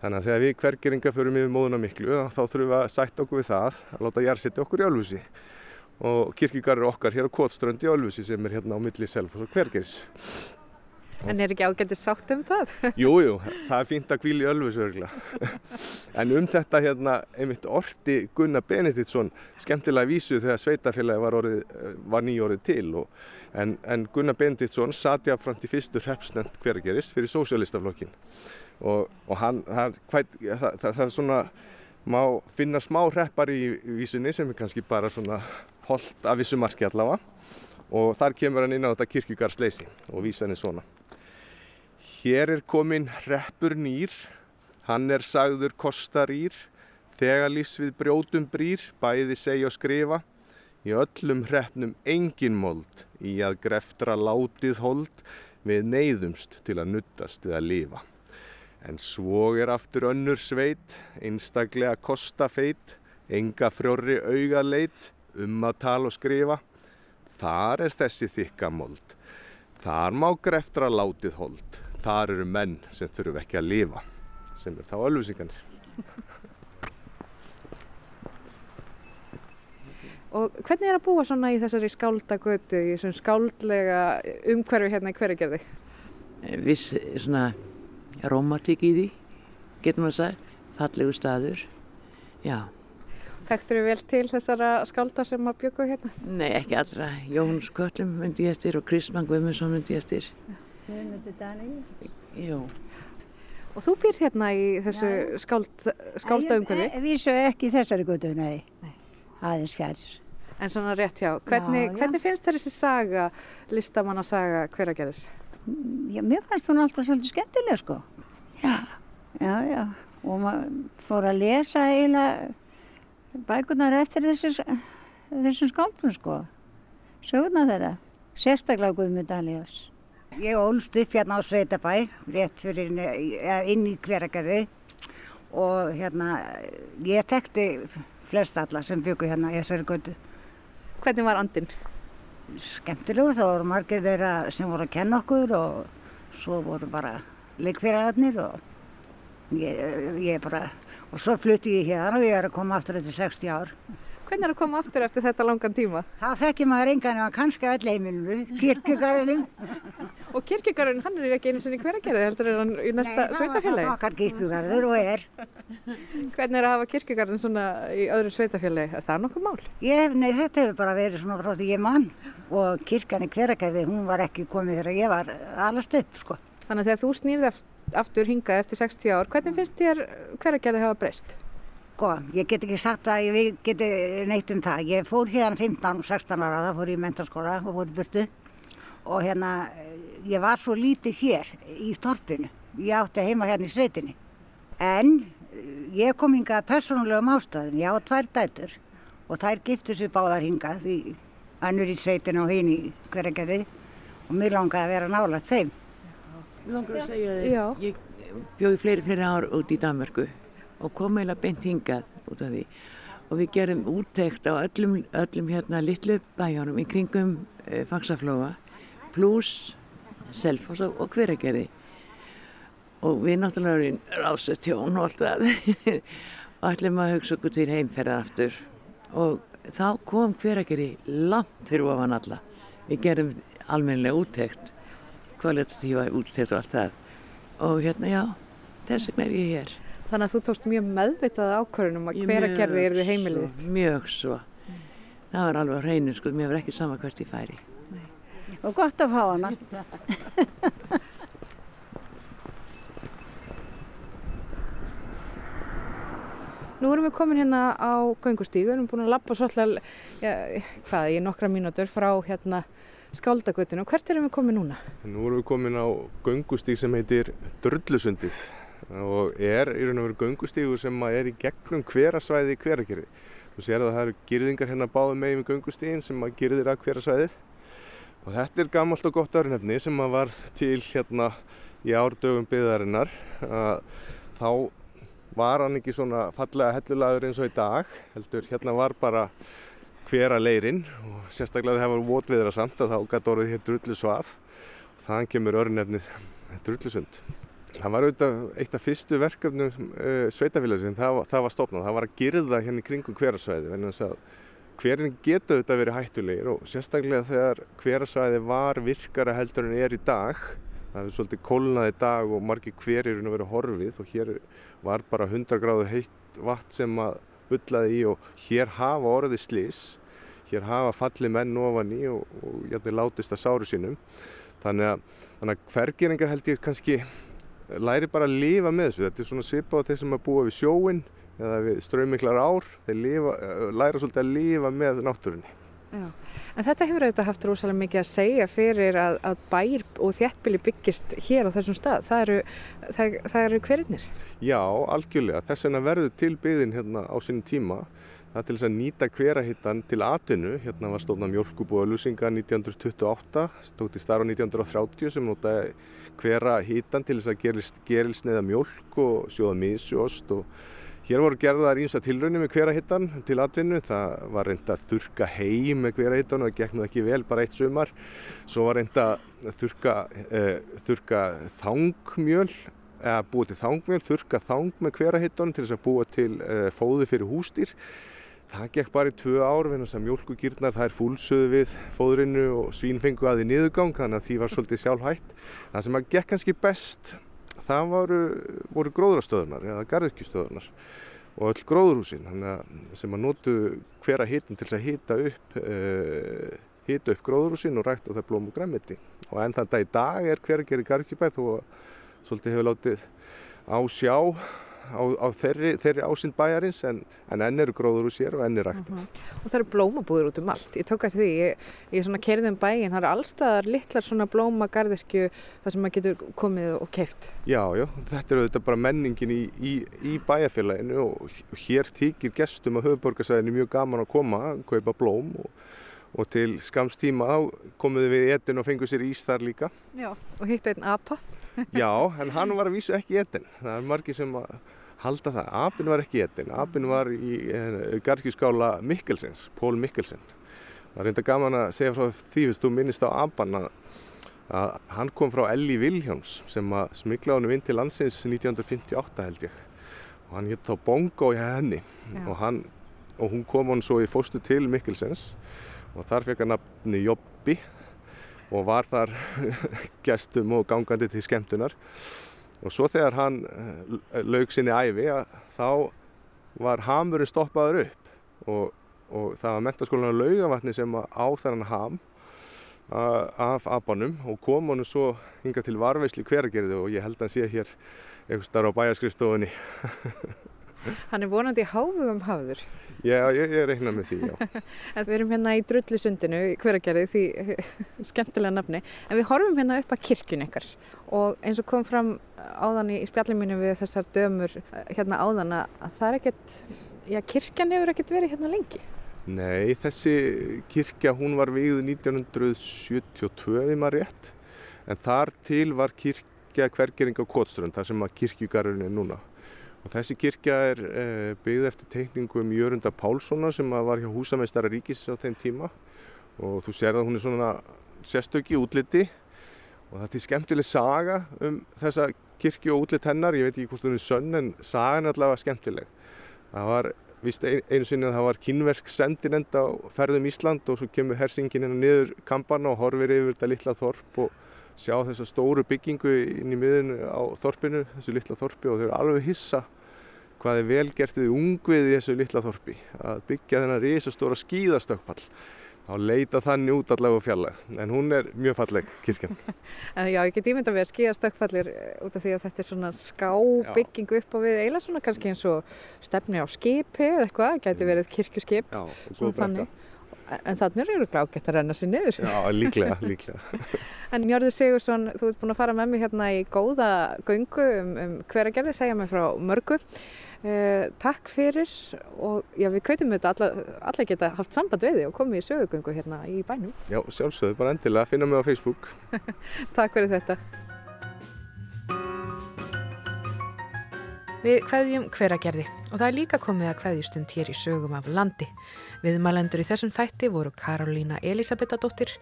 Þannig að þegar við hvergeringa förum yfir móðuna miklu þá þurfum við að sætta okkur við það að láta jærsetja okkur í Ölfusi og kirkjugarður okkar hér á Kotströnd í Ölfusi sem er hérna á milli Selfos og Hvergeris. En er ekki ágættið sátt um það? Jújú, jú, það er fínt að kvíla í Ölfusi örgla. en um þetta hérna einmitt orti Gunnar Benediktsson skemmtilega vísu þegar sveitafélagi var, var nýjórið til og, en, en Gunnar Benediktsson satt jáfnframt í fyrstu hreppsnend Hvergeris fyrir sósjálistaflokkin og, og hann, það, það, það, það er svona, má finna smá hreppar í, vísunni sem er kannski bara svona holdt af vissu marki allavega. Og þar kemur hann inn á þetta kirkjugarsleysi og vísan er svona. Hér er komin hreppur nýr, hann er sagður kostarýr, þegar lífs við brjótum brýr, bæði segja og skrifa, í öllum hreppnum engin mold, í að greftra látið hold, við neyðumst til að nuttast við að lifa. En svo er aftur önnur sveit, einstaklega kostafeit, enga frjóri augaleit, um að tala og skrifa. Þar er þessi þykka mold. Þar má greftra látið hold. Þar eru menn sem þurfu ekki að lifa, sem er þá öllusingarnir. Og hvernig er að búa svona í þessari skáldagötu, í þessum skáldlega umhverfi hérna í hveragerði? viss svona romantík í því, getur maður sagt, fallegu staður, já. Þekktur við vel til þessara skálda sem að bjöku hérna? Nei, ekki allra, Jóhannes Köllum myndi ég eftir og Kristmann Guðmundsson myndi ég eftir, Guðmundur Dani. jú. Og þú býr hérna í þessu skáld, skáldaumhverfi? Ég vísu ekki í þessari götu, nei. Aðeins fjær. En svona rétt hjá, hvernig, Já, já. hvernig finnst þér þessi saga, listamanna saga hveragerðis? Já, mér fannst hún alltaf svolítið skemmtileg, sko. Já. Já, já. Og maður fór að lesa eiginlega bækunar eftir þessu, þessum skáldum, sko. Söguna þeirra. Sérstaklega Guðmund Alias. Ég ólst upp hérna á Sveitabæ, rétt fyrir inn í hveragerði og hérna, ég tekti flest alla sem byggu hérna í þessari götu. Hvernig var andinn? skemmtilegu, það voru margir þeirra sem voru að kenna okkur og svo voru bara leikfélagarnir og ég, ég bara, og svo flutti ég hérna og ég er að koma aftur eftir 60 ár. Hvernig er að koma aftur eftir þetta langan tíma? Það þekki maður engan ef kannski all heiminum, kirkjugarðinum. Og kirkjugarðurinn, hann er ekki einu sinni í hveragerði, heldur er hann í næsta það sveitafélagi? var okkar kirkjugarður og er. Hvernig er að hafa kirkjugarðin svona í öðru sveitafélagi? Er það nokkuð mál? Ég, nei, þetta hefur bara verið svona frá því ég mann og kirkjan í hveragerði, hún var ekki komið þegar ég var alast upp, sko. Þannig að þegar þú snýrði aft- aftur hingað eftir 60 ár, hvernig finnst þér hveragerði hafa breyst? Sko, ég get ekki sagt að ég geti neitt um það. Ég fór hérna 15-16 ára, það fór ég í mentaskóla og fór í burtu. Og hérna, ég var svo lítið hér í storpinu. Ég átti heima hérna í sveitinni. En ég kom hingað persónulegum ástæðum. Ég á tvær dætur og þær giftu sér báðar hingað því önnur í sveitinu og hinn í hverjargerði og mér langaði að vera nálægt þeim. Mér langar að segja þig, ég bjóði fleiri, fleiri ár út í Danmörku og kom eiginlega beint hingað út af því. Og við gerum úttekt á öllum, öllum hérna litlu bæjónum í kringum e, Faxaflóa, pluss Selfoss og, og Hveragerði. Og við náttúrulega erum rásett hjón og allt það. og ætlum að hugsa okkur til heimferðar aftur. Og þá kom Hveragerði langt fyrir ofan alla. Við gerum almennilega úttekt kvalitatífa úttekt og allt það. Og hérna, já, þess vegna er ég hér. Þannig að þú tókst mjög meðvitað ákvörðunum að Ég hveragerði er þið heimilið þitt. Mjög svo. Það var alveg hreinu, sko, mér var ekki sama hvert ég færi. Og gott að fá hana. Nú erum við komin hérna á göngustígu, við erum búin að lappa svolítið, ja, hvað, í nokkra mínútur frá hérna skáldagötinu. Hvert erum við komin núna? Nú erum við komin á göngustíg sem heitir Drullusundið og er í raun og veru göngustígur sem er í gegnum hverasvæði hveragerði. Þú sér að það eru girðingar hérna báðum megin við göngustígin sem að girðir að hverasvæðið og þetta er gammalt og gott örnefni sem að var til hérna í árdögum byggðarinnar að þá var hann ekki svona fallega hellulagur eins og í dag heldur hérna var bara hvera leirinn og sérstaklega þegar það var votviðra samt að þá gæti orðið hér drullusvað og þaðan kemur örnefnið drullusund. Það var auðvitað eitt af fyrstu verkefnum uh, sveitafélagsins, það, það var stopnað, það var að girða hérna í kringum hverasvæði vegna þess að hverinn getur auðvitað verið hættulegir og sérstaklega þegar hverasvæði var virkara heldur en er í dag. Það hefur svolítið kólnað í dag og margir hverir eru verið horfið og hér var bara 100 gráðu heitt vatn sem að bullaði í og hér hafa orðið slís hér hafa fallið menn ofan í og, og jætti látist að sáru sínum. Þannig að, þannig að hvergeringar held ég kannski læri bara að lifa með þessu. Þetta er svona svipað á þeir sem að búa við sjóin eða við ströymiklar ár þeir lifa, eh, læra svolítið að lifa með náttúrunni En þetta hefur auðvitað haft rosalega mikið að segja fyrir að, að bær og þéttbili byggist hér á þessum stað. Það eru, það, það eru hverinnir. Já, algjörlega. Þess vegna verður til byggðin hérna á sínum tíma. Það er til þess að nýta hverahittan til atvinnu. Hérna var stofnað mjölkubúa Lusinga 1928, stótt í starf á 1930 sem notaði hverahittan til þess að neða mjölk og sjóða misjóst og Hér voru gerðar ímsa tilraunir með hverahittan til atvinnu. Það var reynd að þurka hei með hverahittan og það gekk nú ekki vel bara eitt sumar. Svo var reynd að þurka, uh, þurka þangmjöl eða búa til þangmjöl, þurka þang með hverahittan til þess að búa til uh, fóði fyrir hústýr. Það gekk bara í tvö ár þess að mjölkugýrnar þær fúlsuðu við fóðrinu og svín fengu að því niðurgang þannig að því var svolítið sjálf hætt. Það sem að gekk kannski best það voru, voru gróðrastöðunar eða garðurkjustöðunar og öll gróðurhúsin sem að notu hvera hitin til að hita upp, uh, hita upp gróðurhúsin og rækta það blóm og græmiti. Og enn þann dag í dag er hver að gera garðurkjubæð og svolítið hefur látið á sjá á, á þeirri, þeirri ásinn bæjarins en, en enn eru gróður úr sér og enn er ræktað. Mm -hmm. Og það eru blómabúður út um allt. Ég tók að því, ég, ég svona kerði um bæin, það eru allstaðar litlar svona blómagarðirkju þar sem maður getur komið og keift. Já, já, þetta eru þetta bara menningin í, í, í bæjarfélaginu og hér þykir gestum að höfuborgarsæðinu mjög gaman að koma, kaupa blóm og og til skamstíma þá komuðu við í etin og fenguðu sér ís þar líka. Já, og hittu einn apa. Já, en hann var að vísu ekki etin. Það er margi sem að halda það. Apinn var ekki etin. Apinn var í eh, garðkjúskála Mikkelsens, Pól Mikkelsen. Það er reynda gaman að segja frá því að þú minnist á Apan að, að hann kom frá Elli Viljáns sem að smigla honum inn til landsins 1958 held ég. Og hann hitt á Bongo í henni og, hann, og hún kom hann svo í fóstu til Mikkelsens og þar fekk hann nafni Jobbi og var þar gestum og gangandi til skemmtunar og svo þegar hann laug sinni æfi þá var hamurinn stoppaður upp. Og, og það var mentaskólan laugavatni sem á þennan ham af abanum og kom hann svo hinga til varveisli hveragerði og ég held að hann sé hér einhvers starf á bæjaskristofunni Hann er vonandi í hávugum hafður. Já, ég, ég reikna með því, já. við erum hérna í drullusundinu, hveragerði, því skemmtilega nafni. En við horfum hérna upp að kirkjun ykkar og eins og kom fram áðan í spjalliminu við þessar dömur hérna áðan að það er ekkert, já, kirkjan hefur ekkert verið hérna lengi. Nei, þessi kirkja, hún var við 1972, við maður rétt, en þar til var kirkja hvergering á Kótströnd, þar sem að kirkjugarurinn er núna. Þessi kirkja er eh, byggð eftir teikningum Jörunda Pálssona sem var hjá húsameistara ríkis á þeim tíma. Og þú sér að hún er svona sérstöki útliti. Og það er til skemmtileg saga um þessa kirkju og útlit hennar, ég veit ekki hvort hún er sönn en sagan er allavega skemmtileg. Það var vist einu sinni að það var kynversk sendinend á ferðum Ísland og svo kemur hersingin hennar niður kampana og horfir yfir þetta litla þorp og sjá þessa stóru byggingu inn í miðun á þorpinu, þessu litla þorpi og þau eru alveg hissa hvað er vel gert við ungvið í þessu litla þorpi að byggja þennan risastóra skíðastökkpall. Þá leita þannig út allavega fjallag en hún er mjög falleg kirkjan. En já, ég get ímynda að vera skíðastökkpallir út af því að þetta er svona skábygging upp á við eila svona kannski eins og stefni á skipi eða eitthvað, gæti verið kirkjuskip Já, og góð brekka En þannig eru glágett að renna sér niður. Já, líklega, líklega. en Njörður Sigursson, þú ert búin að fara með mig hérna í góða göngu um, um hver að gerði, segja mig frá mörgu. Eh, takk fyrir og já, við kveitum þetta alla, alla geta haft samband við þig og komið í sögugöngu hérna í bænum. Já, sjálfsögðu, bara endilega, finna mig á Facebook. takk fyrir þetta. Við hveðjum hveragerði og það er líka komið að hveðjustund hér í sögum af landi. Viðmælendur í þessum þætti voru Karolína Elisabethadóttir,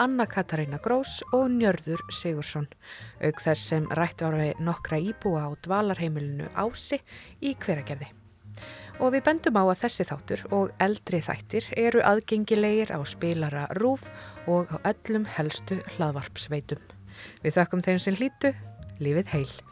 Anna Katarína Grós og Njörður Sigursson, auk þess sem rætt var við nokkra íbúa á dvalarheimilinu Ási í hveragerði. Og við bendum á að þessi þáttur og eldri þættir eru aðgengilegir á spilara RÚF og á öllum helstu hlaðvarpsveitum. Við þökkum þeim sem hlýtu, lífið heil.